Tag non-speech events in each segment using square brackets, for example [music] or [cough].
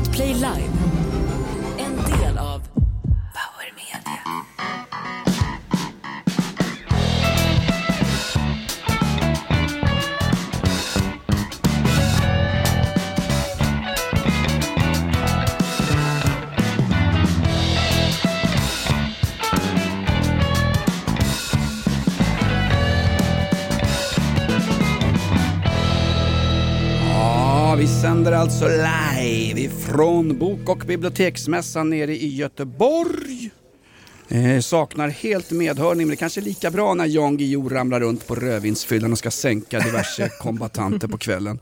Podplay Live. En del av Power Media. Ja, vi sänder alltså live ifrån Bok och biblioteksmässan nere i Göteborg. Eh, saknar helt medhörning, men det kanske är lika bra när Jan Guillou ramlar runt på rödvinsfyllan och ska sänka diverse [laughs] kombatanter på kvällen.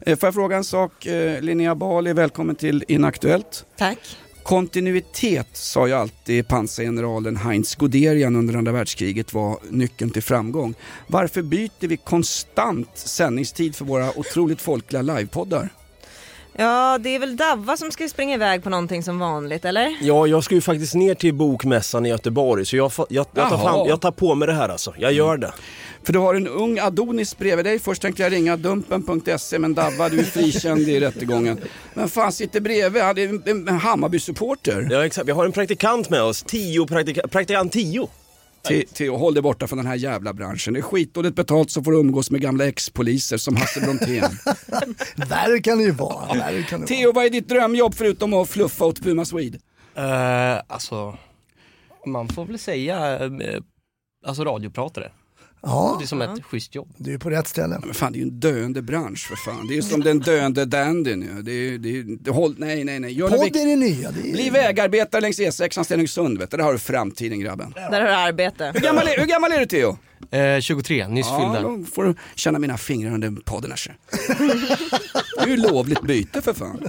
Eh, får jag fråga en sak? Eh, Linnea Bali, välkommen till Inaktuellt. Tack. Kontinuitet sa ju alltid pansargeneralen Heinz Guderian under andra världskriget var nyckeln till framgång. Varför byter vi konstant sändningstid för våra otroligt folkliga livepoddar? Ja, det är väl Davva som ska springa iväg på någonting som vanligt, eller? Ja, jag ska ju faktiskt ner till bokmässan i Göteborg så jag, jag, jag, tar, fram, jag tar på mig det här alltså. Jag gör det. För du har en ung Adonis bredvid dig. Först tänkte jag ringa Dumpen.se men Davva du är frikänd i rättegången. Men fan sitter bredvid? Han är en, Hammarby-supporter. Ja, exakt. Vi har en praktikant med oss. Tio praktika- praktikant tio. Till, till, håll dig borta från den här jävla branschen. Det är skitdåligt betalt så får du umgås med gamla ex-poliser som Hasse Brontén. [laughs] Värre kan det ju vara. Värre kan det vara. Theo, vad är ditt drömjobb förutom att fluffa åt Puma Swede? Uh, alltså, man får väl säga, eh, alltså radiopratare. Ja, Det är som ett schysst jobb. du är på rätt ställe. Men fan det är ju en döende bransch för fan. Det är ju som den döende dandyn ju. Det är, det är, det, håll, nej nej nej. Gör Podd är det nya. Det är... Bli vägarbetare längs E6 Stenungsund vet du. Där har du framtiden grabben. Där har du arbete. Hur gammal är, hur gammal är du Theo? Eh, 23, nyss Ja, fyllda. då får du känna mina fingrar under podden här. [laughs] Det är ju lovligt byte för fan.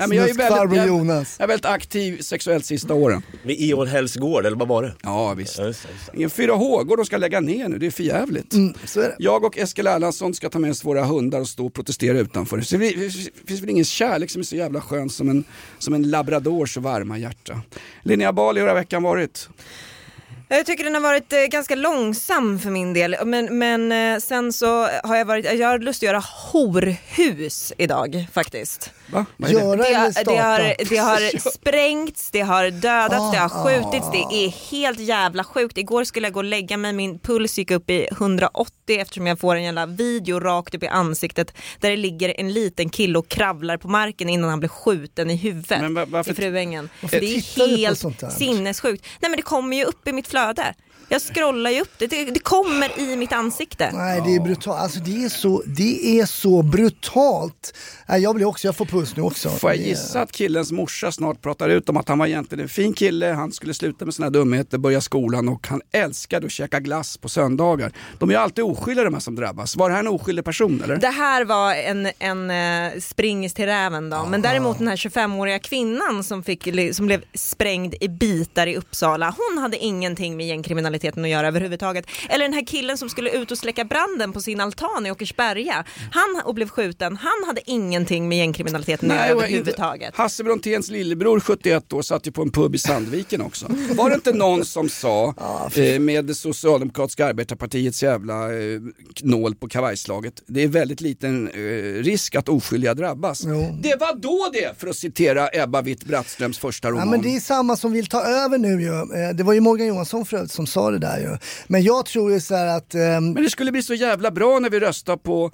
Nej, men jag, är väldigt, jag, Jonas. jag är väldigt aktiv sexuellt sista åren. Vid Ion Hälsgård, eller vad var det? Ja visst. Ja, just det, just det. Ingen 4H-gård de ska lägga ner nu, det är för jävligt. Mm, så är det. Jag och Eskil Erlandsson ska ta med oss våra hundar och stå och protestera utanför. Så det finns väl ingen kärlek som är så jävla skön som en, som en labradors varma hjärta. Linnea Bali, hur har veckan varit? Jag tycker den har varit eh, ganska långsam för min del, men, men eh, sen så har jag varit, jag har lust att göra horhus idag faktiskt. Va? Vad är det? Göra Det, eller har- starta? det, har, det har [laughs] sprängts, det har dödats, det har skjutits, det är helt jävla sjukt. Igår skulle jag gå och lägga mig, min puls gick upp i 180 eftersom jag får en jävla video rakt upp i ansiktet där det ligger en liten kille och kravlar på marken innan han blir skjuten i huvudet Men va- varför- i Fruängen. Varför Det tittar du är på helt sånt där? sinnessjukt. Nej men det kommer ju upp i mitt flöde. Jag scrollar ju upp det, det, det kommer i mitt ansikte. Nej det är brutalt, alltså det är så, det är så brutalt. Nej, jag blir också, jag får puls nu också. Får jag gissa att killens morsa snart pratar ut om att han var egentligen en fin kille, han skulle sluta med här dumheter, börja skolan och han älskade att käka glass på söndagar. De är ju alltid oskyldiga de här som drabbas. Var det här en oskyldig person eller? Det här var en, en eh, springis till räven då. Men däremot den här 25-åriga kvinnan som, fick, som blev sprängd i bitar i Uppsala, hon hade ingenting med gängkriminaliteten att göra överhuvudtaget. Eller den här killen som skulle ut och släcka branden på sin altan i Åkersberga, han och blev skjuten, han hade ingenting med gängkriminaliteten att göra och överhuvudtaget. Hasse Bronténs lillebror 71 år satt ju på en pub i Sandviken också. Var det inte någon som sa [laughs] eh, med det socialdemokratiska arbetarpartiets jävla eh, nål på kavajslaget, det är väldigt liten eh, risk att oskyldiga drabbas. Jo. Det var då det, för att citera Ebba Witt-Brattströms första roman. Ja, men det är samma som vill ta över nu ju. Eh, Det var ju Morgan Johansson för övrigt som sa det där ju. Men jag tror ju så här att ehm, Men det skulle bli så jävla bra när vi röstar på,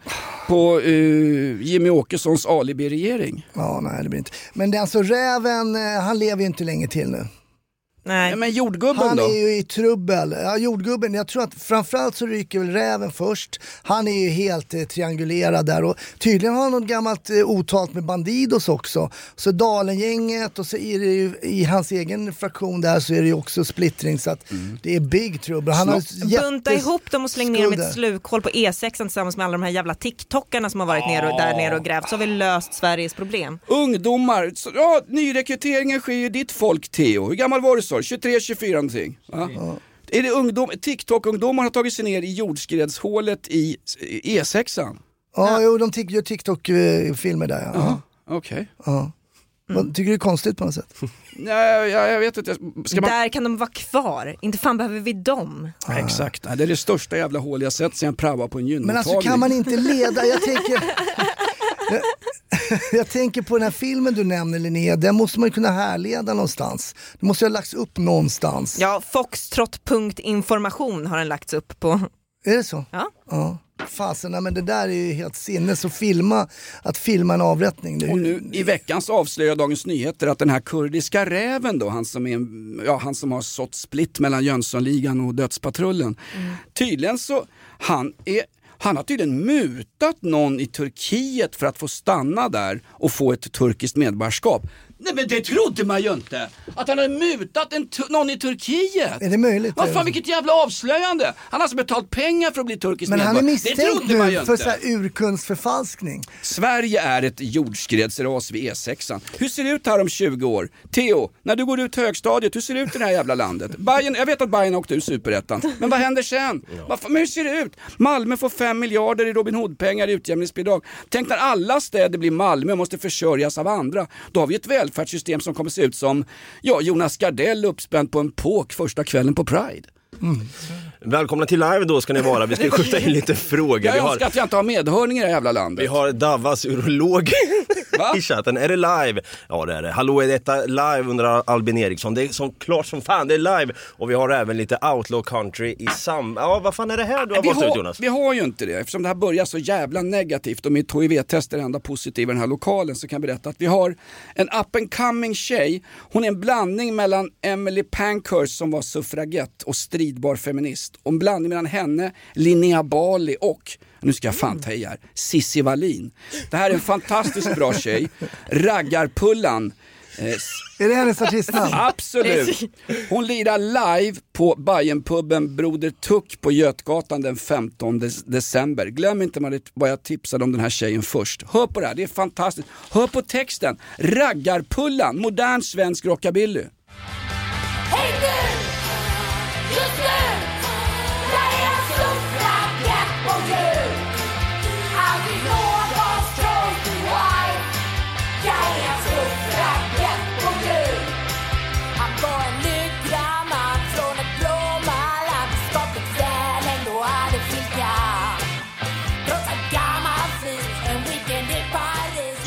på eh, Jimmy Åkessons alibi-regering. Ja, nej det blir inte. Men det, alltså räven, eh, han lever ju inte länge till nu. Nej. Men jordgubben Han då? är ju i trubbel. Ja, jordgubben, jag tror att framförallt så ryker väl räven först. Han är ju helt eh, triangulerad där och tydligen har han något gammalt eh, otalt med Bandidos också. Så Dalengänget och så är det ju i hans egen fraktion där så är det ju också splittring så att Mm. det är big trouble. Han har Bunta ihop dem och släng ner dem i ett slukhål på E6 tillsammans med alla de här jävla TikTokarna som har varit nere och, där nere och grävt så har vi löst Sveriges problem. Ungdomar, så, ja nyrekryteringen sker ju ditt folk Theo. Hur gammal var du sa du? 23, 24 någonting? Va? Är det ungdom, TikTok-ungdomar har tagit sig ner i jordskredshålet i i E6an? Ja, jo, de gör TikTok-filmer där ja. ja. Okej. ja. Vad- Tycker du det är konstigt på något sätt? [laughs] Nej, jag, jag vet inte, ska man... Där kan de vara kvar, inte fan behöver vi dem. Exakt, Nej, det är det största jävla hål jag sett sen jag praoade på en Men gynmottagning. alltså kan man inte leda, jag tänker... [laughs] [laughs] Jag tänker på den här filmen du nämner Linnea, den måste man ju kunna härleda någonstans. Det måste ju ha lagts upp någonstans. Ja, foxtrot.information har den lagts upp på. Är det så? Ja. Ja. Fasen, nej, men det där är ju helt sinnes att filma, att filma en avrättning. Det är Och nu i veckan så avslöjar Dagens Nyheter att den här kurdiska räven då, han som, är, en- ja, han som har sått split mellan Jönssonligan och Dödspatrullen. Tydligen så, han är han har tydligen mutat någon i Turkiet för att få stanna där och få ett turkiskt medborgarskap. Nej men det trodde man ju inte! Att han hade mutat en någon i Turkiet! Är det möjligt? Vad fan vilket jävla avslöjande! Han har alltså betalt pengar för att bli turkisk Men han är medborgare. Misstänkt nu för så här urkundsförfalskning. Sverige är ett jordskredsras vid E6. Hur ser det ut här om 20 år? Theo, när du går ut högstadiet, hur ser det ut i det här jävla landet? Bayern, jag vet att Bayern åkte ur superettan, men vad händer sen? Vad fan, men hur ser det ut? Malmö får 5 miljarder i Robin Hood-pengar i utjämningsbidrag. Tänk när alla städer blir Malmö och måste försörjas av andra. Då har vi ett välfärdssystem som kommer se ut som ja, Jonas Gardell uppspänd på en påk första kvällen på Pride. Välkomna till live då ska ni vara. Vi ska skjuta in lite frågor. Jag har, önskar att jag inte har medhörning i det här jävla landet. vi har Davas urolog Va? i chatten. Är det live? Ja det är det. Hallå är detta live undrar Albin Eriksson. Det är som klart som fan det är live. Och vi har även lite outlaw country i sam... Ja vad fan är det här du har vi, valt ut Jonas? vi har ju inte det eftersom det här börjar så jävla negativt och mitt HIV-test är det enda positiva i den här lokalen så kan jag berätta att vi har en up and coming tjej. Hon är en blandning mellan Emily Pankhurst som var suffragett och stridbar feminist och en blandning mellan henne, Linnea Bali och nu ska jag fan ta i här, Cissi Wallin. Det här är en fantastiskt bra tjej. Raggarpullan. Eh, Är det hennes artistnamn? Absolut. Hon lirar live på Bajenpubben Broder Tuck på Götgatan den 15 de- december. Glöm inte vad jag tipsade om den här tjejen först. Hör på det här, det är fantastiskt. Hör på texten. Raggarpullan, modern svensk rockabilly. Hej du! Just nu!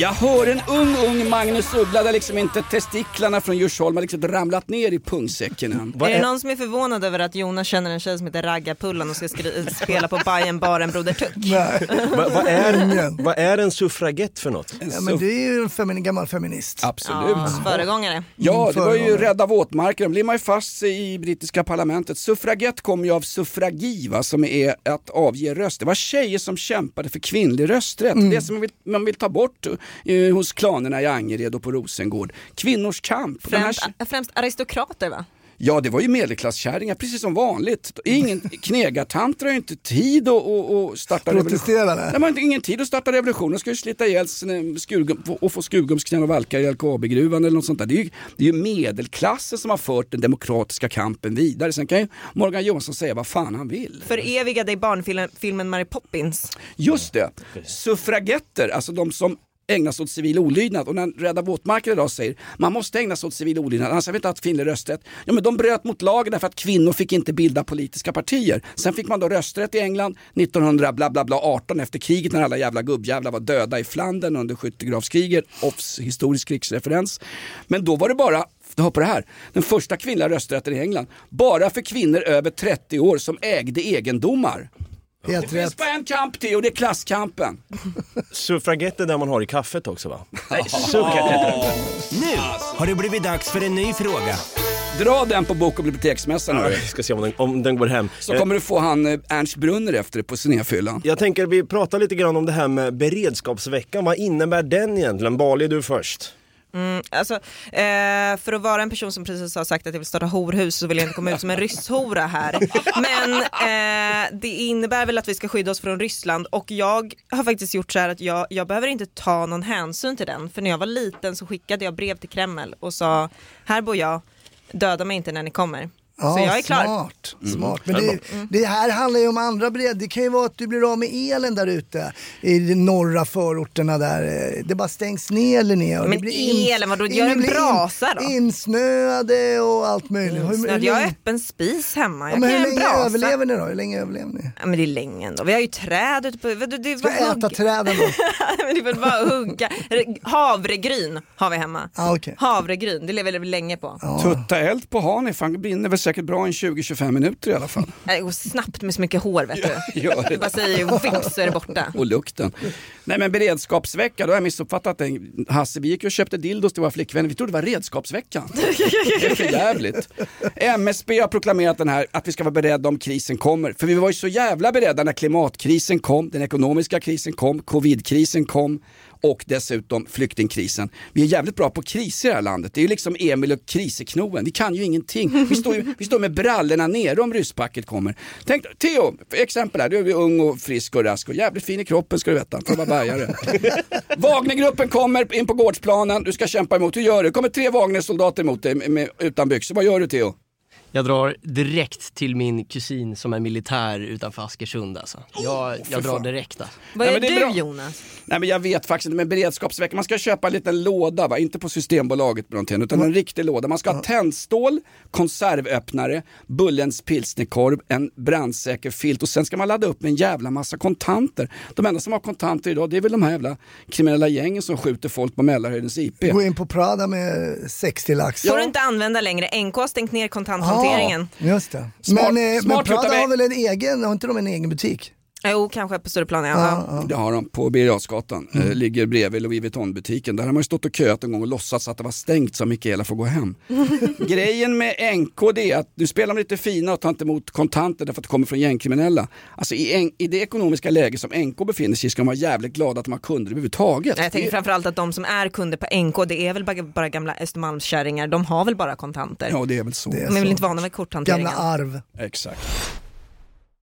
Jag hör en ung, ung Magnus Uggla där liksom inte testiklarna från Djursholm har liksom ramlat ner i pungsäcken än. Är det någon som är förvånad över att Jonas känner en tjej som heter Raggarpullan och ska spela på Bajen baren Broder Tuck? Nej. Vad, vad, är, vad är en suffragett för något? Ja, men det är ju en femin, gammal feminist. Absolut. Ja, föregångare. Ja, det var ju rädda våtmarker, då blir man ju fast i brittiska parlamentet. Suffragett kommer ju av suffragi, va, som är att avge röst. Det var tjejer som kämpade för kvinnlig rösträtt. Det som man vill, man vill ta bort eh, hos klanerna i Angered och på Rosengård. Kvinnors kamp. Den här, Främst, främst aristokrater va? ja, det var ju medelklasskärringar, precis som vanligt. Ingen, [laughs] knegartanter har ju inte tid att, att, att starta. Protestera. De har inte, ingen tid att starta revolution, de ska ju slita ihjäl skurgum, och få skurgumsknän och valkar i LKAB-gruvan eller något sånt där. Det är, ju, det är ju medelklassen som har fört den demokratiska kampen vidare. Sen kan ju Morgan Johansson säga vad fan han vill. Förevigade i barnfilmen Mary Poppins. Just det, suffragetter, alltså de som ägna sig åt civil olydnad och när Rädda våtmarker idag säger man måste ägna sig åt civil olydnad annars har vi inte haft kvinnlig rösträtt. Ja men de bröt mot lagen därför att kvinnor fick inte bilda politiska partier. Sen fick man då rösträtt i England 1900 bla bla bla 18 efter kriget när alla jävla gubbjävlar var döda i Flandern under skyttegravskriget. Offs historisk krigsreferens. Men då var det bara Hör på det här. Den första kvinnliga rösträtten i England. Bara för kvinnor över 30 år som ägde egendomar. Helt Det finns rätt. bara en kamp till och det är klasskampen. [laughs] Suffragett är där man har i kaffet också va? [laughs] Nej, suffragetter. Nu har det blivit dags för en ny fråga. Dra den på bok och biblioteksmässan hörru. Vi ska se om den, om den går hem. Så Eh, kommer du få han eh, Ernst Brunner efter det på cinéfyllan. Jag tänker vi pratar lite grann om det här med beredskapsveckan. Vad innebär den egentligen? Bali, du först. Mm, alltså, eh, för att vara en person som precis har sagt att jag vill starta horhus så vill jag inte komma ut som en rysshora här. Men eh, det innebär väl att vi ska skydda oss från Ryssland och jag har faktiskt gjort så här att jag, jag behöver inte ta någon hänsyn till den. För när jag var liten så skickade jag brev till Kreml och sa här bor jag, döda mig inte när ni kommer. Ja, Så jag är klar. Smart. Mm. smart. Men det, det här handlar ju om andra bred. Det kan ju vara att du blir av med elen där ute i de norra förorterna där. Det bara stängs ner Linnea. Men blir elen, vadå? Gör en brasa då. Insnöade och allt möjligt. Hur- hur Snöd, jag har öppen spis hemma. Ja, Jag men kan hur länge brasa. överlever ni då? Hur länge överlever ni? Ja, men det är länge ändå. Vi har ju träd ute på... Det, det, Ska jag äta träden då? [laughs] men det är väl bara att hugga. Havregryn har vi hemma. Ah, okej. Havregryn, det lever vi länge på. Tutta eld på Hanif, han brinner väl säkert bra i 20-25 minuter i alla fall. Det går snabbt med så mycket hår vet du. Det det. bara säger vips så är det borta. Och lukten. Nej men beredskapsvecka, då har jag missuppfattat det. Hasse, vi gick och köpte dildos till våra flickvänner, vi trodde det var redskapsveckan. [laughs] Det är för jävligt. MSB har proklamerat den här att vi ska vara beredda om krisen kommer. För vi var ju så jävla beredda när klimatkrisen kom, den ekonomiska krisen kom, covidkrisen kom och dessutom flyktingkrisen. Vi är jävligt bra på kriser i det här landet. Det är ju liksom Emil och kriseknoen. Vi kan ju ingenting. Vi står, ju, vi står med brallorna nere om rysspacket kommer. Tänk, Theo, för exempel här, du är ung och frisk och rask och jävligt fin i kroppen ska du veta. För att vara bärgare. [laughs] Wagnergruppen kommer in på gårdsplanen, du ska kämpa emot. Hur gör du? Kommer tre Wagnersoldater emot dig med, med, utan byxor. Vad gör du Theo? Jag drar direkt till min kusin som är militär utanför Askersund alltså. Jag, jag drar direkt alltså. Vad Nej, är men det är du bra. Jonas? Nej men jag vet faktiskt inte, men beredskapsvecka, man ska köpa en liten låda, va? inte på Systembolaget Brontén, utan en riktig låda. Man ska ha tändstål, konservöppnare, Bullens pilsnerkorv, en brandsäker filt och sen ska man ladda upp med en jävla massa kontanter. De enda som har kontanter idag det är väl de här jävla kriminella gängen som skjuter folk på Mälarhöjdens IP. Gå in på Prada med 60 lax. Får du inte använda längre. NK har stängt ner kontanthanteringen. Ja, just det. Smart- men, eh, smart men Prada har väl en egen, har inte de en egen butik? Jo, kanske på större plan. Ja. Ja. Det har de på Birger eh, ligger bredvid Louis Vuitton-butiken. Där har man ju stått och köat en gång och låtsats att det var stängt så Mikaela får gå hem. [laughs] Grejen med NK det är att du spelar de lite fina och tar inte emot kontanter därför att det kommer från gängkriminella. Alltså i, en, i det ekonomiska läge som NK befinner sig i ska de vara jävligt glada att de har kunder överhuvudtaget. Jag tänker framförallt att de som är kunder på NK, det är väl bara, bara gamla Östermalmskärringar. De har väl bara kontanter. Ja det är väl så. Det är de är väl inte vana vid korthanteringen. Gamla arv. Exakt.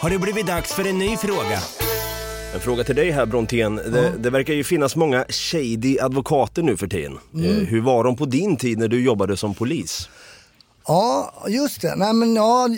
Har det blivit dags för en ny fråga. En fråga till dig här Brontén. Det, det verkar ju finnas många shady advokater nu för tiden. Mm. Eh, hur var de på din tid när du jobbade som polis? Ja, just det. Nej, men, ja,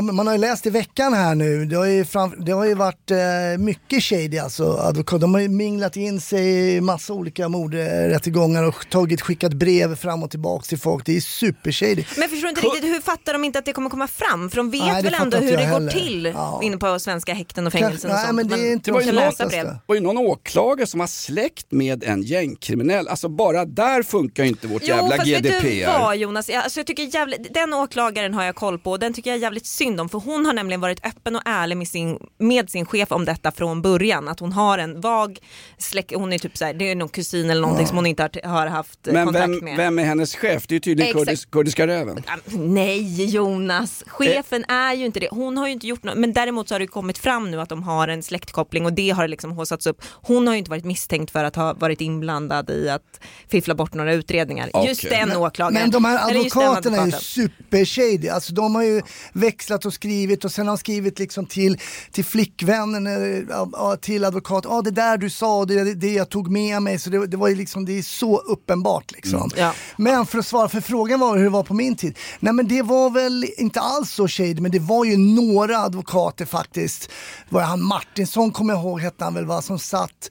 man har ju läst i veckan här nu. Det har ju, fram, det har ju varit eh, mycket shady alltså. Advokat. De har ju minglat in sig i massa olika mordrättegångar och tagit, skickat brev fram och tillbaka till folk. Det är super shady. Men förstår inte riktigt, hur fattar de inte att det kommer komma fram? För de vet Nej, det väl ändå hur det jag går heller. till Ja. inne på svenska häkten och fängelsen och nej, sånt. men det är inte Man de kan läsa smartaste. brev. Det var ju någon åklagare som har släkt med en gängkriminell. Alltså bara där funkar ju inte vårt Jo jävla fast vet du GDPR. vad Jonas, alltså, jag tycker jävligt, den åklagaren har jag koll på och den tycker jag är jävligt synd om för hon har nämligen varit öppen och ärlig med sin, med sin chef om detta från början. Att hon har en vag släkt, hon är typ såhär, det är någon kusin eller någonting som hon inte har, har haft eh, Men kontakt vem, med. vem är hennes chef? Det är ju tydligen Exakt. kurdisk, kurdiska röven. Ja, Nej Jonas, chefen är ju inte det. Hon har ju inte gjort något, men däremot så har det kommit fram nu att de har en släktkoppling och det har liksom haussats upp. Hon har ju inte varit misstänkt för att ha varit inblandad i att fiffla bort några utredningar. Just Okej. den Men- åklagaren. Men de här just advokaterna är ju. Supershady. Alltså de har ju växlat och skrivit och sen har de skrivit liksom till, till flickvännen, eh, till advokat. Ja det där du sa, det det jag tog med mig. Så det, det var ju liksom, det är så uppenbart liksom. Mm. Ja. Men för att svara, för frågan var hur det var på min tid. Nej men det var väl inte alls så shady, men det var ju några advokater faktiskt. Var han Martinsson kommer jag ihåg hette han väl va, som satt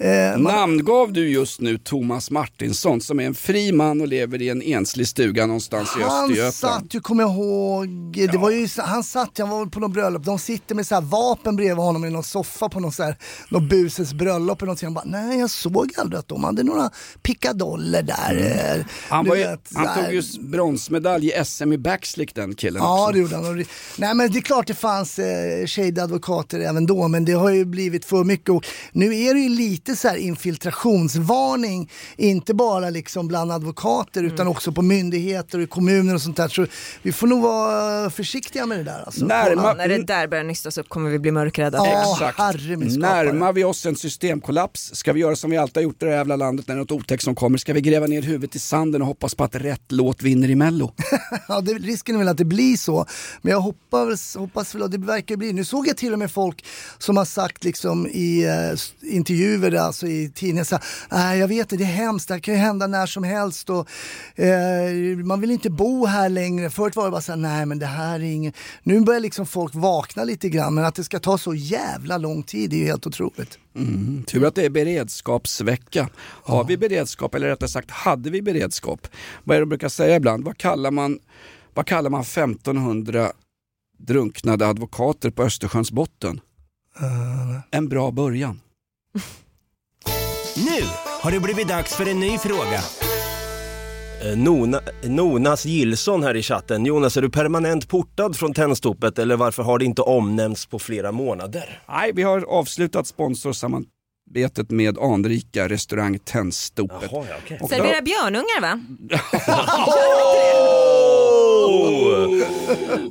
Eh, Namngav du just nu Thomas Martinsson som är en fri man och lever i en enslig stuga någonstans i Han Östergötland? satt ju, kommer jag ihåg, det var ju, han satt, han var på något bröllop, de sitter med så här vapen bredvid honom i någon soffa på någon så här, någon busens bröllop eller någonting. Han bara, nej jag såg aldrig att de hade några pickadoller där. eh, Han, var ju, vet, han här. tog ju bronsmedalj i SM i backslick den killen Ja också. det gjorde han. Nej men det är klart det fanns eh, advokater även då men det har ju blivit för mycket och nu är det ju lite så här infiltrationsvarning, inte bara liksom bland advokater utan också på myndigheter och i kommuner och sånt där. Så vi får nog vara försiktiga med det där. Alltså. Närma- Ja, när det där börjar nystas upp kommer vi bli mörkrädda. Ja, Exakt. Närmar vi oss en systemkollaps, ska vi göra som vi alltid har gjort i det här jävla landet när något otäckt som kommer, ska vi gräva ner huvudet i sanden och hoppas på att rätt låt vinner i mello? [laughs] Ja, det, risken är väl att det blir så. Men jag hoppas, hoppas väl att det verkar bli. Nu såg jag till och med folk som har sagt liksom i eh, intervjuer, alltså i tidningen, så här, "Nej, jag vet det, det är hemskt, det kan ju hända när som helst och eh, man vill inte bo här längre. Förut var det bara så här, nej men det här är inget. Nu börjar liksom folk vakna lite grann, men att det ska ta så jävla lång tid det är ju helt otroligt. Mm, tur att det är beredskapsvecka. Har vi beredskap, eller rättare sagt hade vi beredskap? Vad är det de brukar säga ibland? Vad kallar man, vad kallar man 1500 drunknade advokater på Östersjöns botten? En bra början. Nu har det blivit dags för en ny fråga. Eh, Nona, Nonas Gillson här i chatten. Jonas, är du permanent portad från Tennstopet eller varför har det inte omnämnts på flera månader? Nej, vi har avslutat sponsorsamarbetet med anrika restaurang Tennstopet. Jaha, ja, okej. Och då- Servera björnungar va?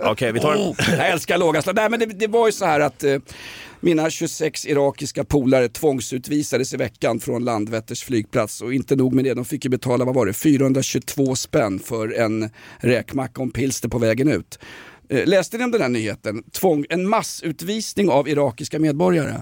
[laughs] Okej, vi tar en... Jag älskar låga slag. Nej, men det, det var ju så här att eh, mina 26 irakiska polare tvångsutvisades i veckan från Landvetters flygplats och inte nog med det, de fick ju betala, vad var det, 422 spänn för en räkmacka och en pilster på vägen ut. Eh, läste ni om den här nyheten? Tvång, en massutvisning av irakiska medborgare.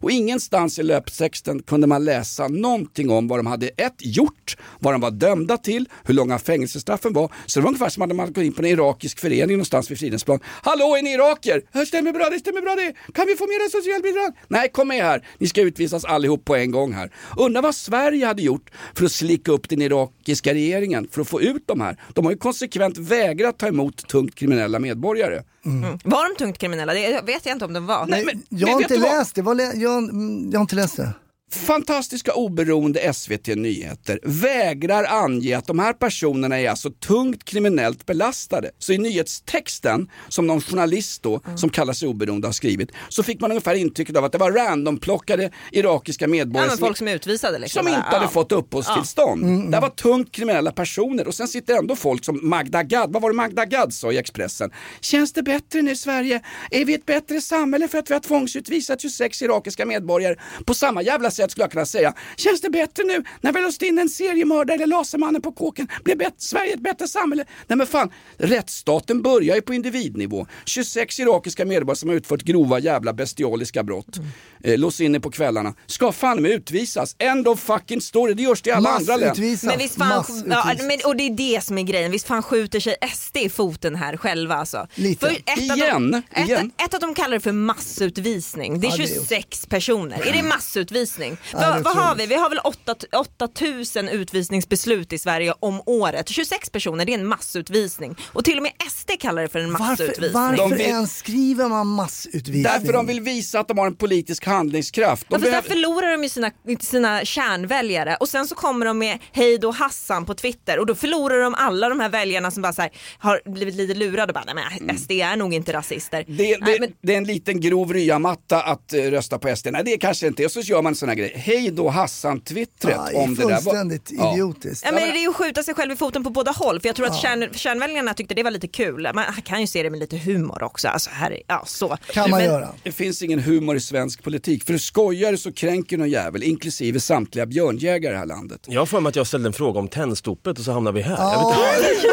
Och ingenstans i löptexten kunde man läsa någonting om vad de hade ett gjort, vad de var dömda till, hur långa fängelsestraffen var. Så det var ungefär som att man gått in på en irakisk förening någonstans vid Fridhemsplan. Hallå är ni irakier? Stämmer bra det, stämmer bra det. Kan vi få mera socialbidrag? Nej, kom med här. Ni ska utvisas allihop på en gång här. Undrar vad Sverige hade gjort för att slicka upp den irakiska regeringen för att få ut de här. De har ju konsekvent vägrat ta emot tungt kriminella medborgare. Mm. Var de tungt kriminella? Det vet jag inte om de var. Nej, men, Jag har inte läst det, jag, mm, jag har inte läst det. Fantastiska oberoende SVT Nyheter vägrar ange att de här personerna är alltså tungt kriminellt belastade. Så i nyhetstexten, som någon journalist då, som kallar sig oberoende har skrivit, så fick man ungefär intrycket av att det var randomplockade irakiska Ja, medborgare men som, folk som utvisade liksom. som inte Ja. hade fått uppehållstillstånd. Det här var tungt kriminella personer och sen sitter ändå folk som Magda Gad, vad var det Magda Gad sa i Expressen? Känns det bättre nu i Sverige? Är vi ett bättre samhälle för att vi har tvångsutvisat 26 irakiska medborgare på samma jävla sätt skulle jag kunna säga, känns det bättre nu när vi låst in en seriemördare eller lasermannen på kåken? Blir bet- Sverige ett bättre samhälle? Nej men fan, rättsstaten börjar ju på individnivå. 26 irakiska medborgare som har utfört grova jävla bestialiska brott, eh, lås inne på kvällarna, ska fan med utvisas. End of fucking story, det görs det i alla andra länder. Men visst fan, ja, men, och det är det som är grejen, visst fan skjuter sig SD i foten här själva alltså. Lite. För ett Igen, Att de, igen. Ett, ett att de kallar det för massutvisning, det är Ja, det är- 26 personer. Är det massutvisning? Ja, det är vad, har vi? Vi har väl 8 8000 utvisningsbeslut i Sverige om året. 26 personer, det är en massutvisning. Och till och med SD kallar det för en Varför, massutvisning. varför ens skriver man massutvisning? Därför de vill visa att de har en politisk handlingskraft. De Ja, fast där behöver- förlorar de ju sina, sina kärnväljare och sen så kommer de med hej då Hassan på Twitter och då förlorar de alla de här väljarna som bara så här, har blivit lite lurade och bara nej men SD är nog inte rasister. Mm. Det, Nej, det, men, det är en liten grov ryamatta att eh, rösta på SD. Nej det kanske inte är. Och så gör man en sån här grej. Hej då Hassan-twittret Ja, är om det där. Fullständigt Ja. idiotiskt. ja, men det är ju att skjuta sig själv i foten på båda håll för jag tror att kärn, kärnväljarna tyckte det var lite kul. Man kan ju se det med lite humor också. Alltså, här, ja, så. Men- Det finns ingen humor i svensk politik. För skojar så kränker någon jävel, inklusive samtliga björnjägare i det här landet. Jag har för mig att jag ställde en fråga om tändstopet och så hamnar vi här. Jag vet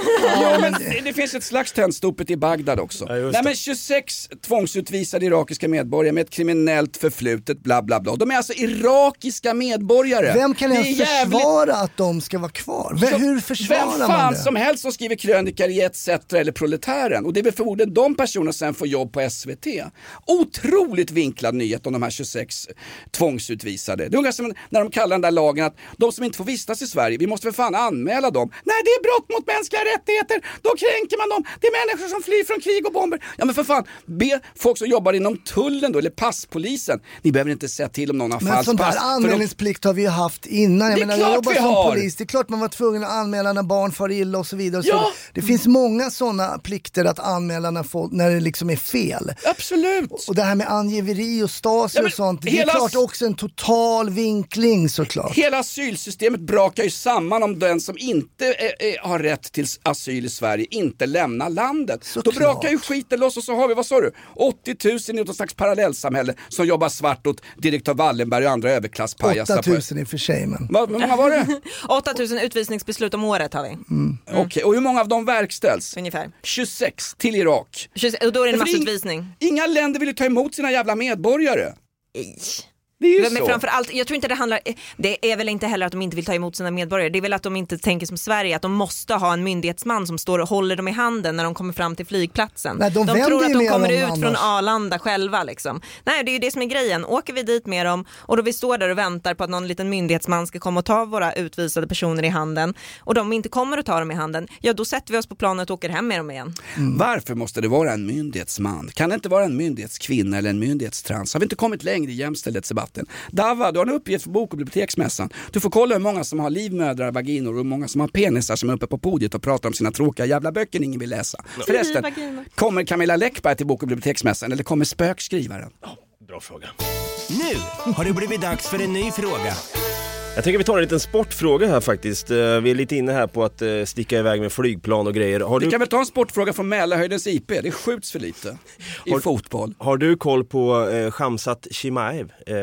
Ja, [laughs] men det, finns ett slags tändstopet i Bagdad också. Nej, men 26 tvångsutvisade irakiska medborgare med ett kriminellt förflutet, bla bla bla. De är alltså irakiska medborgare. Vem kan ens jävligt- försvara att de ska vara kvar? Vem, hur försvarar Vem man fan det? som helst som skriver krönikor i ETC eller Proletären. Och det är väl förmodligen de personerna sen får jobb på SVT. Otroligt vinklad nyhet om de här 26 tvångsutvisade. Det är ungefär som när de kallar den där lagen att de som inte får vistas i Sverige, vi måste för fan anmäla dem. Nej, det är brott mot mänskliga rättigheter. Då kränker man dem. Det är människor som flyr från krig och bomber. Ja men för fan, be folk som jobbar inom tullen då, eller passpolisen. Ni behöver inte säga till om någon har där pass. anmälningsplikt har vi ju haft innan. Jag Det är menar, jag klart jobbar vi som har. polis, det är klart man var tvungen att anmäla när barn far illa och så vidare. Så Ja. vidare. Det finns många sådana plikter att anmäla när, folk, när det liksom är fel. Absolut. Och, och det här med angiveri och stasi Ja, och sånt, det hela är klart också en total vinkling såklart. Hela asylsystemet brakar ju samman om den som inte eh, eh, har rätt till asyl i Sverige inte lämnar landet. Då brakar ju skiten loss och så har vi, vad sa du, 80 000 i något slags parallellsamhälle som jobbar svart åt direktör Wallenberg och andra överklasspajaser. 8000 i och för sig men. Hur många var det? [laughs] 8000 utvisningsbeslut om året har vi. Okej, och hur många av dem verkställs? Ungefär. 26 till Irak. 26 Och då är det en massutvisning. Inga länder vill ju ta emot sina jävla medborgare. Det är ju Men så. framförallt, jag tror inte det handlar, det är väl inte heller att de inte vill ta emot sina medborgare, det är väl att de inte tänker som Sverige, att de måste ha en myndighetsman som står och håller dem i handen när de kommer fram till flygplatsen. Nej, de vänder tror att de kommer ut från annars. Arlanda själva liksom. Nej det är ju det som är grejen, åker vi dit med dem och då vi står där och väntar på att någon liten myndighetsman ska komma och ta våra utvisade personer i handen och de inte kommer att ta dem i handen, ja då sätter vi oss på planet och åker hem med dem igen. Varför måste det vara en myndighetsman? Kan det inte vara en myndighetskvinna eller en myndighetstrans? Har vi inte kommit längre i jämställdhetsdebatten? Dava, du har en uppgift för bok och biblioteksmässan. Du får kolla hur många som har livmödrar, vaginor och hur många som har penisar som är uppe på podiet och pratar om sina tråkiga jävla böcker ingen vill läsa. Förresten, vagina. kommer Camilla Läckberg till bok och biblioteksmässan eller kommer spökskrivaren? Bra fråga. Nu har det blivit dags för en ny fråga. Jag tänker vi tar en liten sportfråga här faktiskt. Eh, Vi är lite inne här på att eh, sticka iväg med flygplan och grejer. Har Vi du, kan väl ta en sportfråga från Mälarhöjdens IP, det skjuts för lite i Har- fotboll. har du koll på eh, Shamsat Chimaev, eh,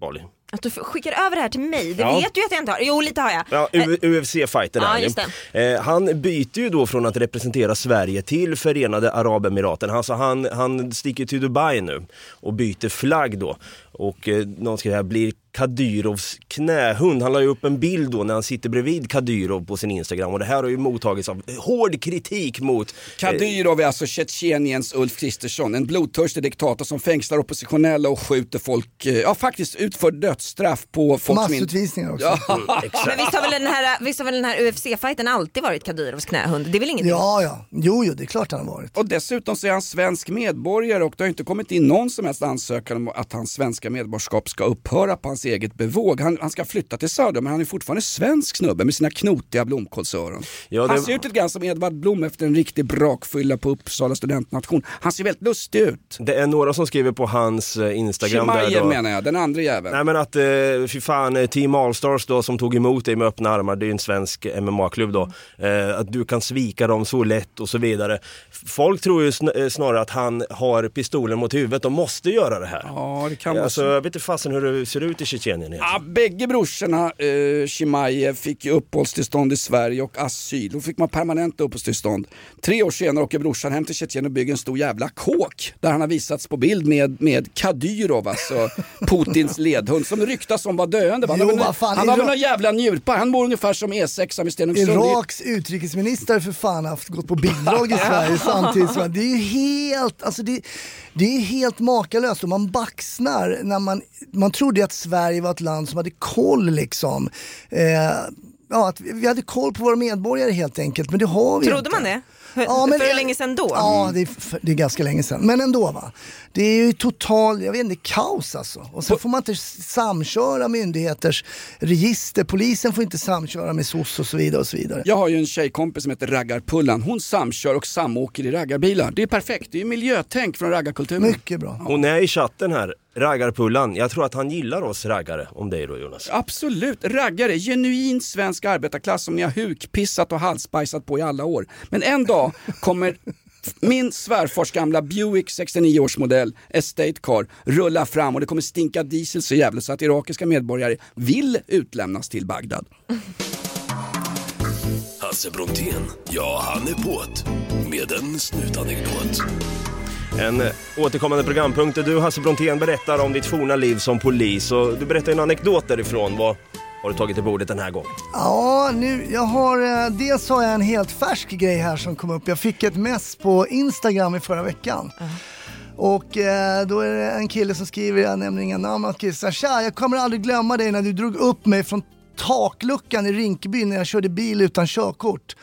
Bali? Att du skickar över det här till mig, det Ja. vet du ju att jag inte har. Jo lite har jag. Ja, Eh, UFC-fighter Ja, är just det. Eh, han byter ju då från att representera Sverige till Förenade Arabemiraten. Alltså han, han sticker till Dubai nu och byter flagg då. Och eh, någon skriver här, blir Kadyrovs knähund. Han la ju upp en bild då när han sitter bredvid Kadyrov på sin Instagram och det här har ju mottagits av hård kritik mot eh, Kadyrov är alltså Tjetjeniens Ulf Kristersson, en blodtörstig diktator som fängslar oppositionella och skjuter folk, eh, ja faktiskt utför dödsstraff på folk. Massutvisningar också. Ja, Men visst har väl den här, visst har väl den här UFC-fighten alltid varit Kadyrovs knähund? Det är väl ingenting? Ja, ja. Jo, jo, det är klart han har varit. Och dessutom så är han svensk medborgare och det har inte kommit in någon som helst ansökan om att hans svenska medborgarskap ska upphöra på hans eget bevåg. Han, han ska flytta till Söder men han är fortfarande svensk snubbe med sina knotiga blomkålsöron. Ja, det- Han ser ut lite grann som Edvard Blom efter en riktig brakfylla på Uppsala studentnation. Han ser väldigt lustig ut. Det är några som skriver på hans eh, Instagram där Chimaev då. menar jag, den andra jäveln. Nej men att, eh, fy fan, eh, Team Allstars då som tog emot dig med öppna armar, det är ju en svensk MMA-klubb då. Eh, att du kan svika dem så lätt och så vidare. Folk tror ju sn- eh, snarare att han har pistolen mot huvudet och måste göra det här. Ja, det kan vara Alltså, så. jag vet inte fasen hur det ser ut i Tjetjenien Ja, bägge brorsorna, eh, Chimaev, fick ju uppehållstillstånd i Sverige och asyl. Då fick man permanent uppehållstillstånd. Tre år senare åker brorsan hem till Tjetjenien och bygger en stor jävla kåk där han har visats på bild med, med Kadyrov, alltså [laughs] Putins ledhund, som ryktas om var döende. Han har Jo, väl- vad fan, han har väl Irak- någon jävla njurpar, han bor ungefär som E6 med Stenungsund. Iraks utrikesminister för fan haft gått på bidrag i [laughs] Sverige samtidigt. som- Det är ju helt, alltså det, det är helt makalöst och man baxnar när man, man trodde att Sverige var ett land som hade koll liksom. Eh, ja, att vi hade koll på våra medborgare helt enkelt, men det har vi Trodde inte. man det? Ja, men för hur det- länge sedan då? Ja, det är, f- det är ganska länge sedan. Men ändå va. Det är ju total, jag vet inte, kaos alltså. Och sen får man inte samköra myndigheters register. Polisen får inte samköra med SOS och så vidare och så vidare. Jag har ju en tjejkompis som heter Raggarpullan. Hon samkör och samåker i raggarbilar. Det är perfekt, det är ju miljötänk från raggarkulturen. Mycket bra. Hon är i chatten här, raggarpullan. Jag tror att han gillar oss raggare, om dig då Jonas. Absolut, raggare, genuin svensk arbetarklass som ni har hukpissat och halsbajsat på i alla år. Men en dag kommer min svärfars gamla Buick 69 års modell Estate Car rulla fram och det kommer stinka diesel så jävligt så att irakiska medborgare vill utlämnas till Bagdad. Hasse Brontén, ja han är på't med en snutanekdot. En återkommande programpunkt där du Hasse Brontén berättar om ditt forna liv som polis och du berättar en anekdot därifrån. Vad har du tagit till bordet den här gången? Ja, nu, jag har, eh, dels har jag en helt färsk grej här som kom upp. Jag fick ett mess på Instagram i förra veckan. Och eh, då är det en kille som skriver, jag nämner inga namn, han skriver så här, Tja, jag kommer aldrig glömma dig när du drog upp mig från takluckan i Rinkeby när jag körde bil utan körkort.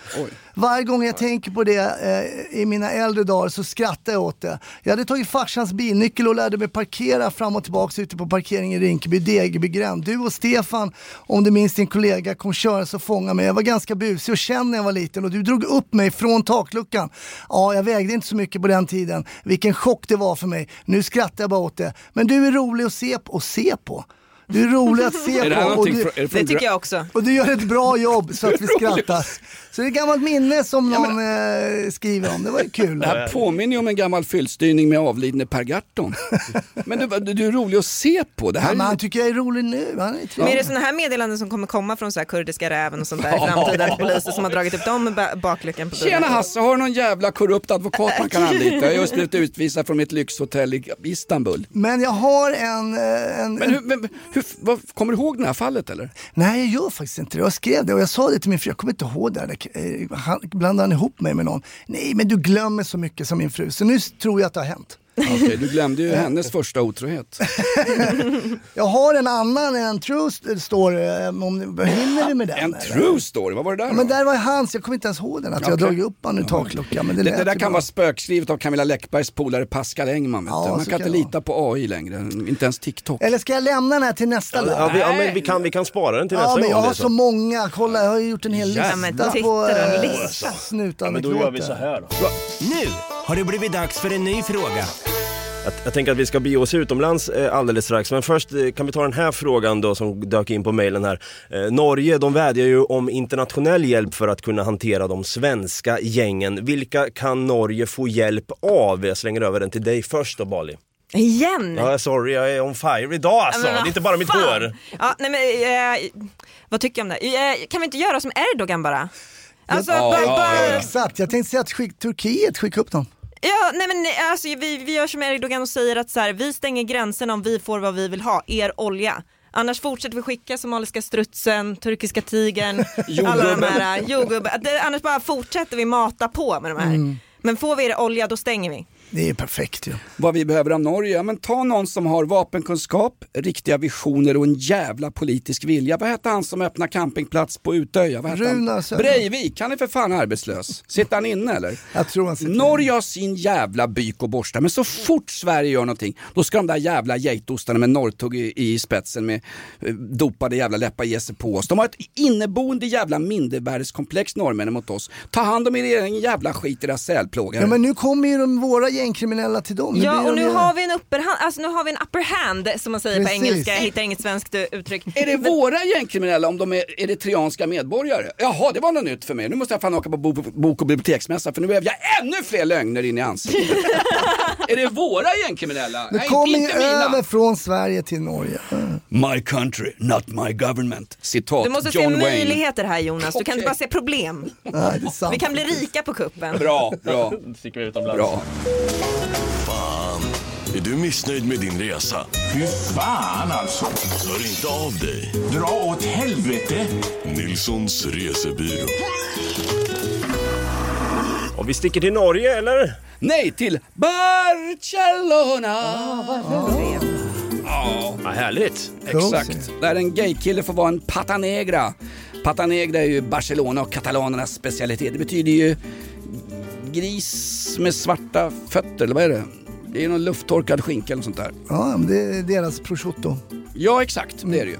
Varje gång jag tänker på det eh, i mina äldre dagar så skrattar jag åt det. Jag hade tagit farsans bilnyckel och lärde mig parkera fram och tillbaka ute på parkeringen i Rinkeby, Degebygränd. Du och Stefan, om du minns din kollega, kom köra och fånga mig. Jag var ganska busig och känd när jag var liten och du drog upp mig från takluckan. Ja, jag vägde inte så mycket på den tiden. Vilken chock det var för mig. Nu skrattar jag bara åt det. Men du är rolig att se på. Och se på. Du är rolig att se det på. och du, från- det tycker jag också. Och du gör ett bra jobb så att vi [laughs] skrattar. Så det är ett gammalt minne som någon eh, skriver om. Det var ju kul. Det här påminner ju om en gammal fyllstyrning med avlidne Per Gahrton. [laughs] Men du, du är rolig att se på. Det här Ja, men han tycker jag är rolig nu. Han är Men är det sådana här meddelanden som kommer komma från så här kurdiska räven och sånt där i framtiden? Poliser som har dragit upp dem med ba- bakluckan på bilen? Tjena Hasse, har du någon jävla korrupt advokat man kan anlita? Jag har just blivit utvisad från mitt lyxhotell i Istanbul. Men jag har en... eh, en, Men hur, men, hur, vad, kommer du ihåg det här fallet eller? Nej, jag gör faktiskt inte det. Jag skrev det och jag sa det till min fru. Jag kommer inte ihåg det. här. Eh, han blandade han ihop mig med någon. Nej, men du glömmer så mycket som min fru. Så nu tror jag att det har hänt. Okej, [laughs] du glömde ju hennes första otrohet. [laughs] Jag har en annan, en true st- story. eh, Om, hinner vi med den? En eller? true story, vad var det där Ja, då? men där var hans, jag kommer inte ens ihåg den. Att jag har Okej. dragit upp han ur takluckan. Men det, Det, det där kan bra. vara spökskrivet av Camilla Läckbergs polare Pascal Engman. vet Ja, du. Man kan kan inte lita på AI längre, inte ens TikTok. Eller ska jag lämna den här till nästa gång? Ja, vi, ja, men vi, kan, vi kan spara den till Ja, nästa men gång. jag om det har så många. Kolla, jag har gjort en hel Ja, lista men på äh, lista. Ja, men då gör vi så här då. Nu har det blivit dags för en ny fråga. Jag, jag tänker att vi ska bege oss utomlands eh, alldeles strax, men först eh, kan vi ta den här frågan då som dök in på mejlen här. Eh, Norge, de vädjar ju om internationell hjälp för att kunna hantera de svenska gängen. Vilka kan Norge få hjälp av? Jag slänger över den till dig först då Bali. Igen? Ja, sorry, jag är on fire idag alltså. Ja, men det är inte bara mitt fan? hår. Ja, nej, men, eh, vad tycker jag om det? Eh, kan vi inte göra som Erdogan bara? Alltså, Ja, bara, ja, bara, Exakt, jag tänkte säga att skick, Turkiet skicka upp dem. Ja, nej men alltså, vi, vi gör som Erdogan och säger att så här, vi stänger gränserna om vi får vad vi vill ha, er olja. Annars fortsätter vi skicka somaliska strutsen, turkiska tigern, [laughs] alla de här jordgubbar. Det- Annars bara fortsätter vi mata på med de här. Mm. Men får vi er olja då stänger vi. Det är perfekt ju. Vad vi behöver av Norge? Ja, men ta någon som har vapenkunskap, riktiga visioner och en jävla politisk vilja. Vad hette han som öppnade campingplats på Utöja? Vad? Söder. Breivik, han är för fan arbetslös. Sitter han inne eller? Jag tror han sitter Norge har sin jävla byk och borsta, men så fort Sverige gör någonting, då ska de där jävla geitostarna med norrtugg i, i spetsen med eh, dopade jävla läppar ge sig på oss. De har ett inneboende jävla mindervärdeskomplex norrmännen mot oss. Ta hand om er egen jävla skit, era sälplågare. Ja men nu kommer ju de, våra gängkriminella till dem. Ja och nu ju- har vi en upper hand, alltså nu har vi en upper hand som man säger Precis. på engelska, jag hittar inget svenskt uttryck. Är det våra gängkriminella om de är eritreanska medborgare? Jaha, det var något nytt för mig. Nu måste jag fan åka på bo- bok och biblioteksmässa för nu behöver jag ännu fler lögner in i ansiktet. [laughs] är det våra gängkriminella? Nu Nej, kommer ju inte mina. över från Sverige till Norge. Mm. My country, not my government. Citat Du måste se John Wayne. möjligheter här Jonas, du kan inte bara se problem. [laughs] Vi kan bli rika på kuppen. Bra, bra. [laughs] Sticker utomlands. Bra. Fan, är du missnöjd med din resa? Fy fan alltså. Hör inte av dig. Dra åt helvete. Nilssons resebyrå. Och vi sticker till Norge eller? Nej, till Barcelona! Ja, härligt. Exakt. Där en gaykille får vara en pata negra. Pata negra är ju Barcelona och katalanernas specialitet. Det betyder ju gris med svarta fötter, eller vad är det? Det är någon lufttorkad skinka eller sånt där. Ja, men det är deras prosciutto. Ja, exakt. Det är det ju.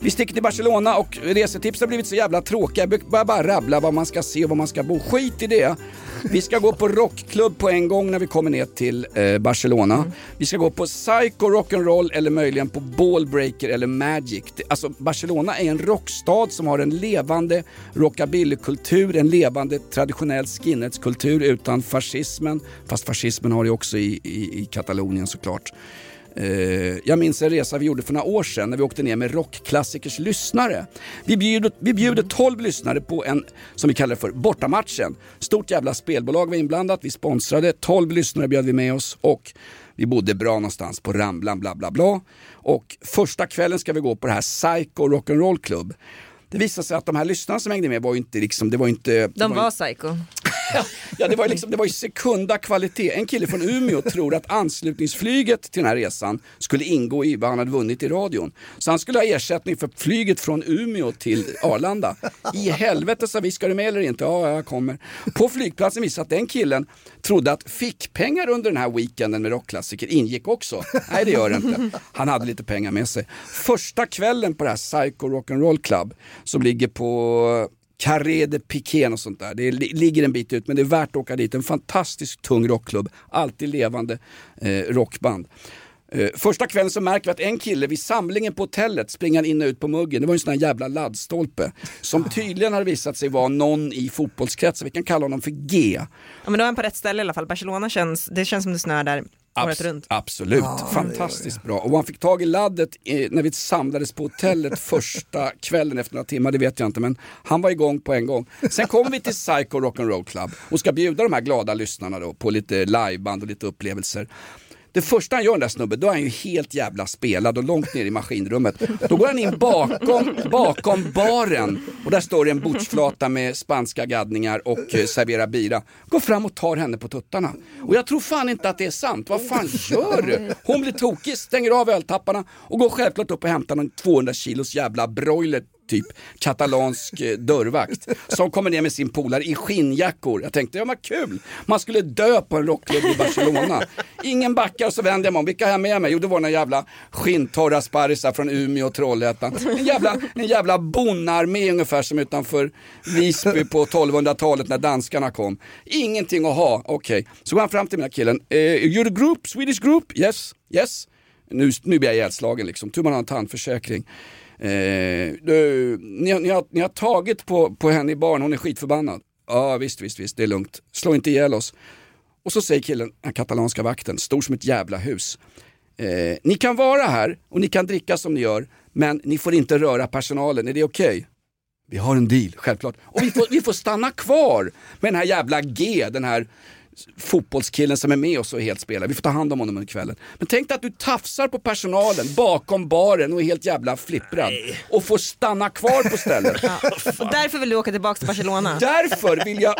Vi sticker till Barcelona och resetips har blivit så jävla tråkiga. Jag börjar bara rabbla vad man ska se och var man ska bo. Skit i det. Vi ska gå på rockklubb på en gång när vi kommer ner till eh, Barcelona. Vi ska gå på psycho rock'n'roll eller möjligen på ballbreaker eller magic. Alltså Barcelona är en rockstad som har en levande rockabillykultur, en levande traditionell skinheadskultur utan fascismen. Fast fascismen har det också i, i, i Katalonien såklart. Eh, jag minns en resa vi gjorde för några år sedan när vi åkte ner med rockklassikers lyssnare. Vi bjuder, vi bjuder 12 lyssnare på en, som vi kallar det för, bortamatchen. Stort jävla spelbolag var inblandat, vi sponsrade, 12 lyssnare bjöd vi med oss och vi bodde bra någonstans på Ramblan bla bla bla. Och första kvällen ska vi gå på det här Psycho Rock'n'Roll Club. Det visade sig att de här lyssnarna som hängde med var ju inte liksom, det var inte... De ju- var psycho. Ja, det var, ju liksom, det var ju sekunda kvalitet. En kille från Umeå tror att anslutningsflyget till den här resan skulle ingå i vad han hade vunnit i radion. Så han skulle ha ersättning för flyget från Umeå till Arlanda. I helvete sa vi, ska du med eller inte? Ja, jag kommer. På flygplatsen visade att den killen trodde att fickpengar under den här weekenden med rockklassiker ingick också. Nej, det gör det inte. Han hade lite pengar med sig. Första kvällen på det här Psycho Rock'n'Roll Club som ligger på Carré de Piquén och sånt där. Det li- ligger en bit ut men det är värt att åka dit. En fantastiskt tung rockklubb. Alltid levande eh, rockband. Eh, första kvällen så märker vi att en kille vid samlingen på hotellet springer in och ut på muggen. Det var en sån här jävla laddstolpe. Som tydligen har visat sig vara någon i fotbollskretsen. Vi kan kalla honom för G. Ja, men då är han på rätt ställe i alla fall. Barcelona känns, det känns som det snöar där Abs- runt. Absolut, Ja, fantastiskt bra. Och han fick tag i laddet eh, när vi samlades på hotellet [laughs] första kvällen efter några timmar, det vet jag inte, men han var igång på en gång. Sen kommer vi till Psycho Rock'n'Roll Club och ska bjuda de här glada lyssnarna då på lite liveband och lite upplevelser. Det första han gör den där snubben, då är han ju helt jävla spelad och långt ner i maskinrummet. Då går han in bakom, bakom baren och där står det en bordsflata med spanska gaddningar och eh, serverar bira. Går fram och tar henne på tuttarna. Och jag tror fan inte att det är sant. Vad fan gör du? Hon blir tokig, stänger av öltapparna och går självklart upp och hämtar någon 200 kilos jävla broiler typ katalansk eh, dörrvakt som kommer ner med sin polare i skinnjackor. Jag tänkte, ja vad kul, man skulle dö på en rockklubb i Barcelona. Ingen backar och så vänder jag mig om, vilka har jag med mig? Jo det var några jävla skinntorra sparrisar från Umeå och Trollhättan. En jävla, en jävla bonnarmé ungefär som utanför Visby på 1200-talet när danskarna kom. Ingenting att ha, okej. Så går han fram till mina killen, eh, you're a group, Swedish group? Yes, yes. Nu, nu blir jag ihjälslagen liksom, tur man har en tandförsäkring. Eh, du, ni, har- ni, har, ni har tagit på, på henne i barn, hon är skitförbannad. Ja visst, visst, visst, det är lugnt. Slå inte ihjäl oss. Och så säger killen, den katalanska vakten, stor som ett jävla hus. Eh, ni kan vara här och ni kan dricka som ni gör, men ni får inte röra personalen, är det okej? Vi har en deal, självklart. Och vi får, vi får stanna kvar med den här jävla G, den här fotbollskillen som är med oss och är helt spelad. Vi får ta hand om honom under kvällen. Men tänk dig att du tafsar på personalen bakom baren och är helt jävla flipprad. Och får stanna kvar på stället. [laughs] Och därför vill du åka tillbaka till Barcelona. Därför vill jag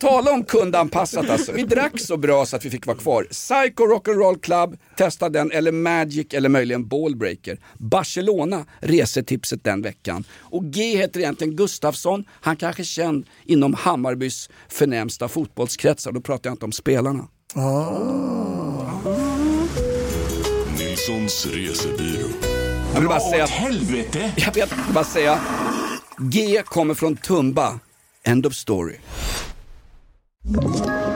tala om kundanpassat alltså. Vi drack så bra så att vi fick vara kvar. Psycho Rock'n'Roll Club, testa den, eller Magic eller möjligen Ballbreaker. Barcelona, resetipset den veckan. Och G heter egentligen Gustafsson, han kanske är känd inom Hammarbys förnämsta fotbollskretsar. Då pratar jag inte om spelarna. Nilssons resebyrå. Jag vill bara säga åt helvete. [laughs] Jag vet, bara säga, G kommer från Tumba. End of story. you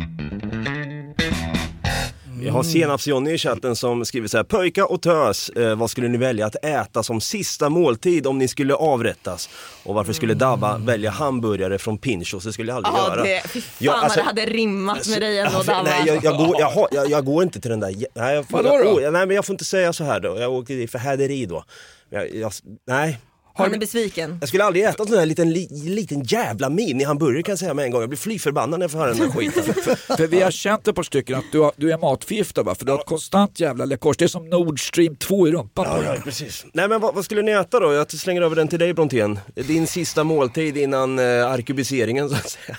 Vi har Senaps-Johnny i chatten som skriver så här, pöjka och tös, eh, vad skulle ni välja att äta som sista måltid om ni skulle avrättas? Och varför skulle Dabba välja hamburgare från Pinchos? Det skulle jag aldrig Ja, göra. det, fy fan Ja, alltså- vad det hade rimmat med dig ändå Alltså, Dabba. nej, jag, jag, går, jag, har, jag, jag går inte till den där... jä- Nej, jag, får, Vadå då? jag, oh, nej, men jag får inte säga så här då. Jag åker i förhäderi då. Jag, jag, nej. Han är besviken. Jag skulle aldrig äta en sån här liten, li, liten jävla mini-hamburgare kan jag säga med en gång. Jag blir fly förbannad när jag får höra den där skiten. [laughs] För vi har känt ett par stycken att du, har, du är matförgiftad va? För du har ett konstant jävla läckage. Det är som Nord Stream 2 i rumpan på dig. precis. Nej men vad, vad skulle ni äta då? Jag slänger över den till dig Brontén. Din sista måltid innan eh, arkebuseringen så att säga.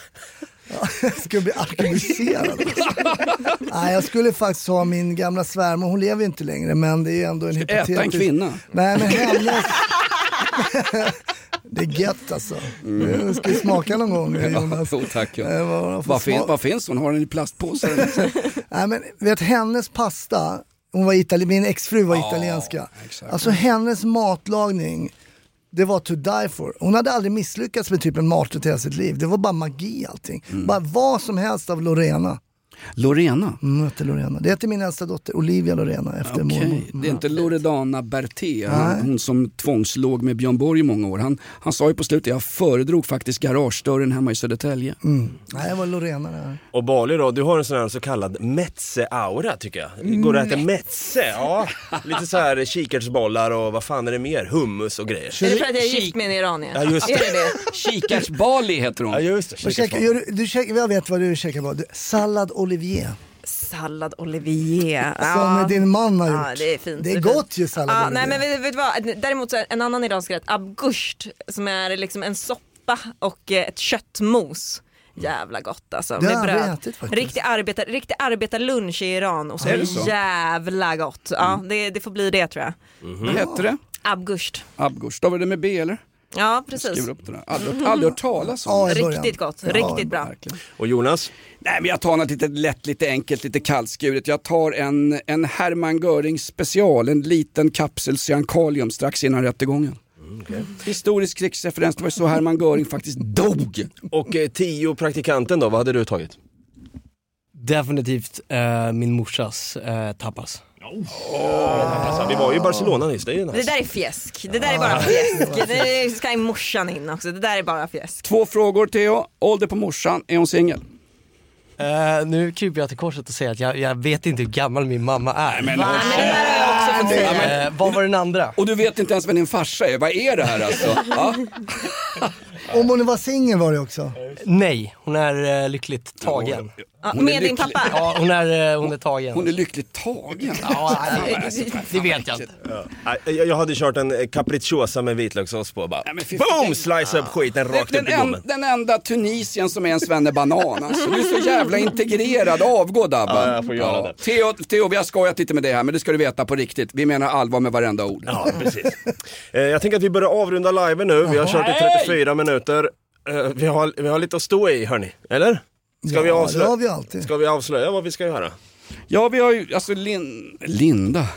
Ska jag bli arkebuserad? [laughs] Nej, jag skulle faktiskt ha min gamla svärmor, hon lever ju inte längre men det är ändå en Ska äta hypotetisk... en kvinna? Nej men hennes... det är gött alltså. Mm. Det ska ju smaka någon gång Jonas. Jo, tack ja. Eh, vad- Vad fin, vad finns hon? Har den i plastpåsar? [laughs] Nej men vet hennes pasta, hon var itali- min exfru var Ja, italienska. exakt. Alltså hennes matlagning, det var to die for. Hon hade aldrig misslyckats med typ en maträtt i hela sitt liv. Det var bara magi allting. Mm. Bara vad som helst av Lorena. Lorena? Mm, heter Lorena. Det heter min äldsta dotter, Olivia Lorena efter mormor. det är inte Loredana Berté, hon, hon som tvångslåg med Björn Borg i många år. Han, han sa ju på slutet, jag föredrog faktiskt garagedörren hemma i Södertälje. Mm. Nej, det var Lorena där. Och Bali då, du har en sån här så kallad metze-aura tycker jag. Går det att äta metze? Ja, lite så här kikärtsbollar och vad fan är det mer? Hummus och grejer. Är det för att jag är gift med en iranier? Ja, just det. Det? Kikärtsbali heter hon. Ja just det, gör, du- du jag vet vad du käkar på. Sallad Olivier. Sallad Olivier. [laughs] Som din man har gjort. Ja, det är fint. Det är gott ju sallad Ja, Olivier. nej men vet, vet du vad, däremot så är en annan iransk rätt, abgusht, som är liksom en soppa och eh, ett köttmos. Jävla gott alltså. Det med bröd. ätit. Riktig, arbetar, riktig arbetarlunch i Iran och så Är det så? jävla gott. Ja, det, det får bli det tror jag. Vad hette det? Abgusht. Abgurs, stavade det med B eller? Ja precis. Upp det där. Aldrig, aldrig hört talas om. Ja, i början. Riktigt gott, Ja, riktigt bra. Verkligen. Och Jonas? Nej men jag tar något lite lätt, lite enkelt, lite kallskuret. Jag tar en, en Hermann Göring special, en liten kapsel cyankalium strax innan rättegången. Historisk krigsreferens, det var så Hermann Göring faktiskt dog. Och eh, tio praktikanten då, vad hade du tagit? Definitivt eh, min morsas eh, tapas. Alltså, vi var ju i Barcelona nyss, det är ju Det nice. där är fjäsk. Det där är bara fjäsk. Det ska i morsan in också. Det där är bara fjäsk. Två frågor Theo, ålder på morsan, är hon singel? Eh, nu kryper jag till korset och säger att jag, jag vet inte hur gammal min mamma är. men, Va? Men det där har jag också fått säga. Eh, vad var den andra? Och du vet inte ens vem din farsa är, vad är det här alltså? [laughs] Ja. Om hon var singel var det också. Nej, hon är eh, lyckligt tagen. Ja, Hon är med din lycklig. pappa? Ja, hon är, eh, hon är tagen. Hon är lyckligt tagen. Ja, det, det vet jag inte. Nej, Jag, jag hade kört en eh, capricciosa med vitlökssås på bara. Nej, men fy Boom! Slice upp skiten rakt Den, upp i en, den enda Tunisien som är en svennebanan alltså. Du är så jävla integrerad, avgå Dabba. Ja, jag får göra det. Theo, Theo, vi har skojat lite med det här men det ska du veta på riktigt. Vi menar allvar med varenda ord. Ja, precis. Eh, Jag tänker att vi börjar avrunda live nu. Vi har kört i 34 minuter. Eh, Vi har, vi har lite att stå i hörni, eller? Ska, vi Ja, det avslöja, har vi alltid. ska vi avslöja vad vi ska göra? Ja, vi har ju, alltså Lin, Linda.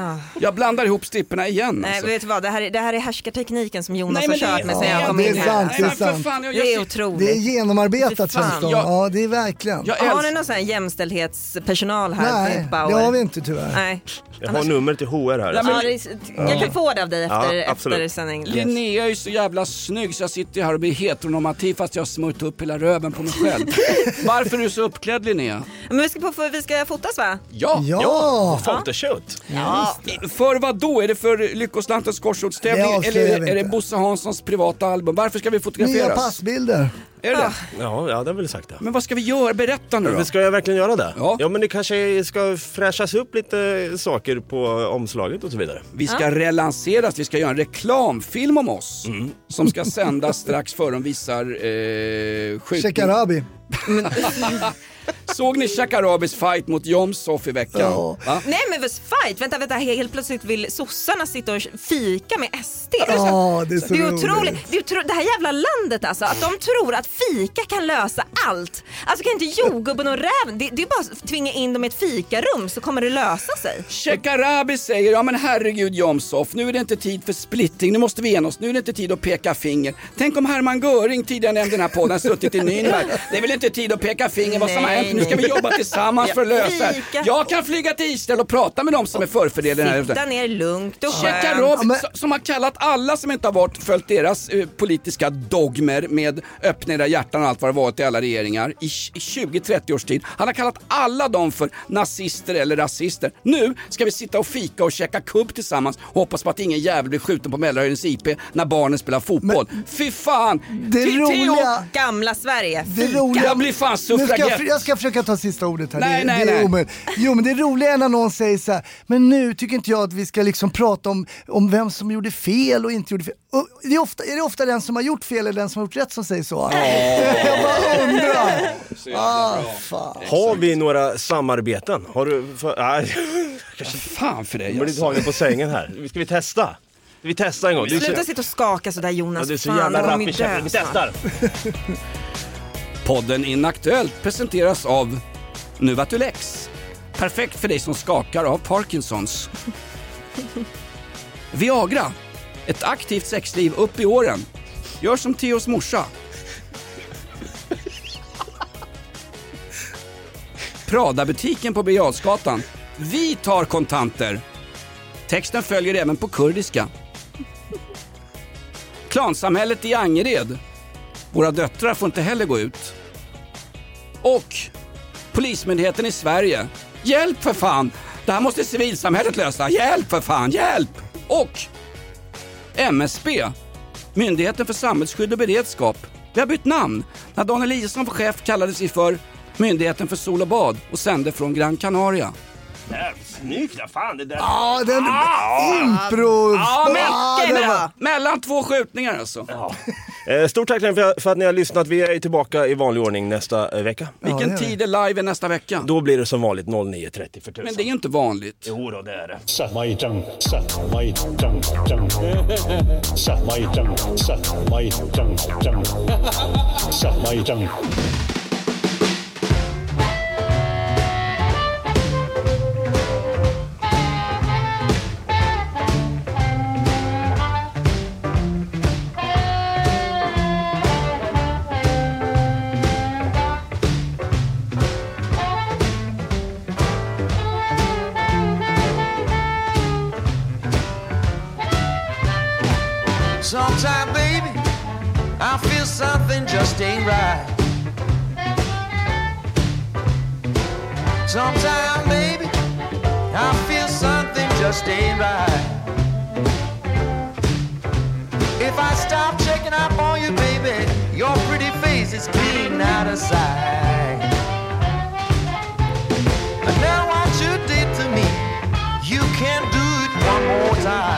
Ah. Jag blandar ihop stripporna igen Nej, alltså. vet du vad? Det här, är- det här är härskartekniken som Jonas Nej, har kört med sen ja, jag kom det är in här. det är sant. fan, jag, Det är otroligt. Det är genomarbetat känns det Ja, det är verkligen. jag Har ni någon sån här jämställdhetspersonal här Nej, det har vi inte tyvärr. Nej. Jag har nummer till HR här. Ja, men- jag kan få det av dig efter, Ja, efter sändning. Linnea är ju så jävla snygg så jag sitter här och blir heteronormativ fast jag har smort upp hela röven på mig själv. [laughs] Varför är du så uppklädd Linnea? Men vi ska, på, vi ska fotas va? Ja! Ja! Photoshoot. Ja. För vad då? Är det för Lyckoslantens Det korsordstävling avslöjar eller är vi det, är det inte. Bosse Hanssons privata album? Varför ska vi Nya fotograferas? passbilder. Är det det? Ja, ja, det har väl sagt det. Men vad ska vi göra? Berätta nu då. Men ska jag verkligen göra det? Ja. men det kanske ska fräschas upp lite saker på omslaget och så vidare. Vi ska relanseras, vi ska göra en reklamfilm om oss. Mm. Som ska sändas strax före de visar eh, skjutning. Shekarabi. [laughs] [laughs] Såg ni Shakarabis fight mot Jomshof i veckan? Va? Nej men vad fight, vänta, vänta, helt plötsligt vill sossarna sitta och fika med SD. Ja, det är så det är roligt. otroligt. Det, är otro... det här jävla landet alltså, att de tror att fika kan lösa allt. Alltså kan inte jordgubben och räven, det, det är bara att tvinga in dem i ett fikarum så kommer det lösa sig. Shekarabi säger, ja men herregud Jomshof, nu är det inte tid för splittring, nu måste vi ena oss, nu är det inte tid att peka finger. Tänk om Hermann Göring, tidigare nämnd i den här podden, suttit i Nürnberg. Det är väl inte tid att peka finger vad som har hänt, nu ska vi jobba tillsammans för att lösa det. Jag kan flyga till Israel och prata med dem som är förfördelade. Sitta ner lugnt och skönt. s- som har kallat alla som inte har varit, följt deras eh, politiska dogmer med öppna era hjärtan och allt vad det varit i alla regeringar i, i 20-30 års tid. Han har kallat alla dem för nazister eller rasister. Nu ska vi sitta och fika och käka kubb tillsammans och hoppas på att ingen jävel blir skjuten på Mälarhöjdens IP när barnen spelar fotboll. Fy fan! Det roliga- Gamla Sverige, Det roliga, Jag blir fan ska jag, suffragett. jag ska försöka ta sista ordet här. Nej, det, nej, det är nej. omöjligt. Jo men det är när någon säger så här, men nu tycker inte jag att vi ska liksom prata om, om vem som gjorde fel och inte gjorde fel. Och det är, ofta, är det ofta den som har gjort fel eller den som har gjort rätt som säger så? [laughs] jag bara undrar. Ah, fan. Har vi några samarbeten? Har du... För, nej. Fan för dig Jag blir alltså. tagen på sängen här. [laughs] Ska vi testa? Vi testa en gång? Du är så- Sluta sitta och skaka sådär Jonas. Ja, du är så Fan, jävla rapp i käften. Vi testar! [laughs] Podden Inaktuellt presenteras av Nuvatulex. Perfekt för dig som skakar av Parkinsons. Viagra. Ett aktivt sexliv upp i åren. Gör som Theos morsa. Prada-butiken på Birger Jarlsgatan. Vi tar kontanter. Texten följer även på kurdiska. Klansamhället i Angered. Våra döttrar får inte heller gå ut. Och Polismyndigheten i Sverige. Hjälp för fan! Det här måste civilsamhället lösa. Hjälp för fan, hjälp! Och MSB. Myndigheten för samhällsskydd och beredskap. Vi har bytt namn. När Dan Eliasson var chef kallades vi för Myndigheten för sol och bad och sände från Gran Canaria snyggt! Ja, fan det där... Ja, den ah, impro... Ja, men, ah, okay, var... Mellan två skjutningar alltså. Ja. Eh, stort tack för, för att ni har lyssnat. Vi är tillbaka i vanlig ordning nästa eh, vecka. Vilken ja, tid är live nästa vecka? Då blir det som vanligt 09.30 för tusan. Men det är ju inte vanligt. Jo då, det är det. Something just ain't right. Sometime, baby, I feel something just ain't right. If I stop checking up on you, baby, your pretty face is clean out of sight. And now what you did to me, you can't do it one more time.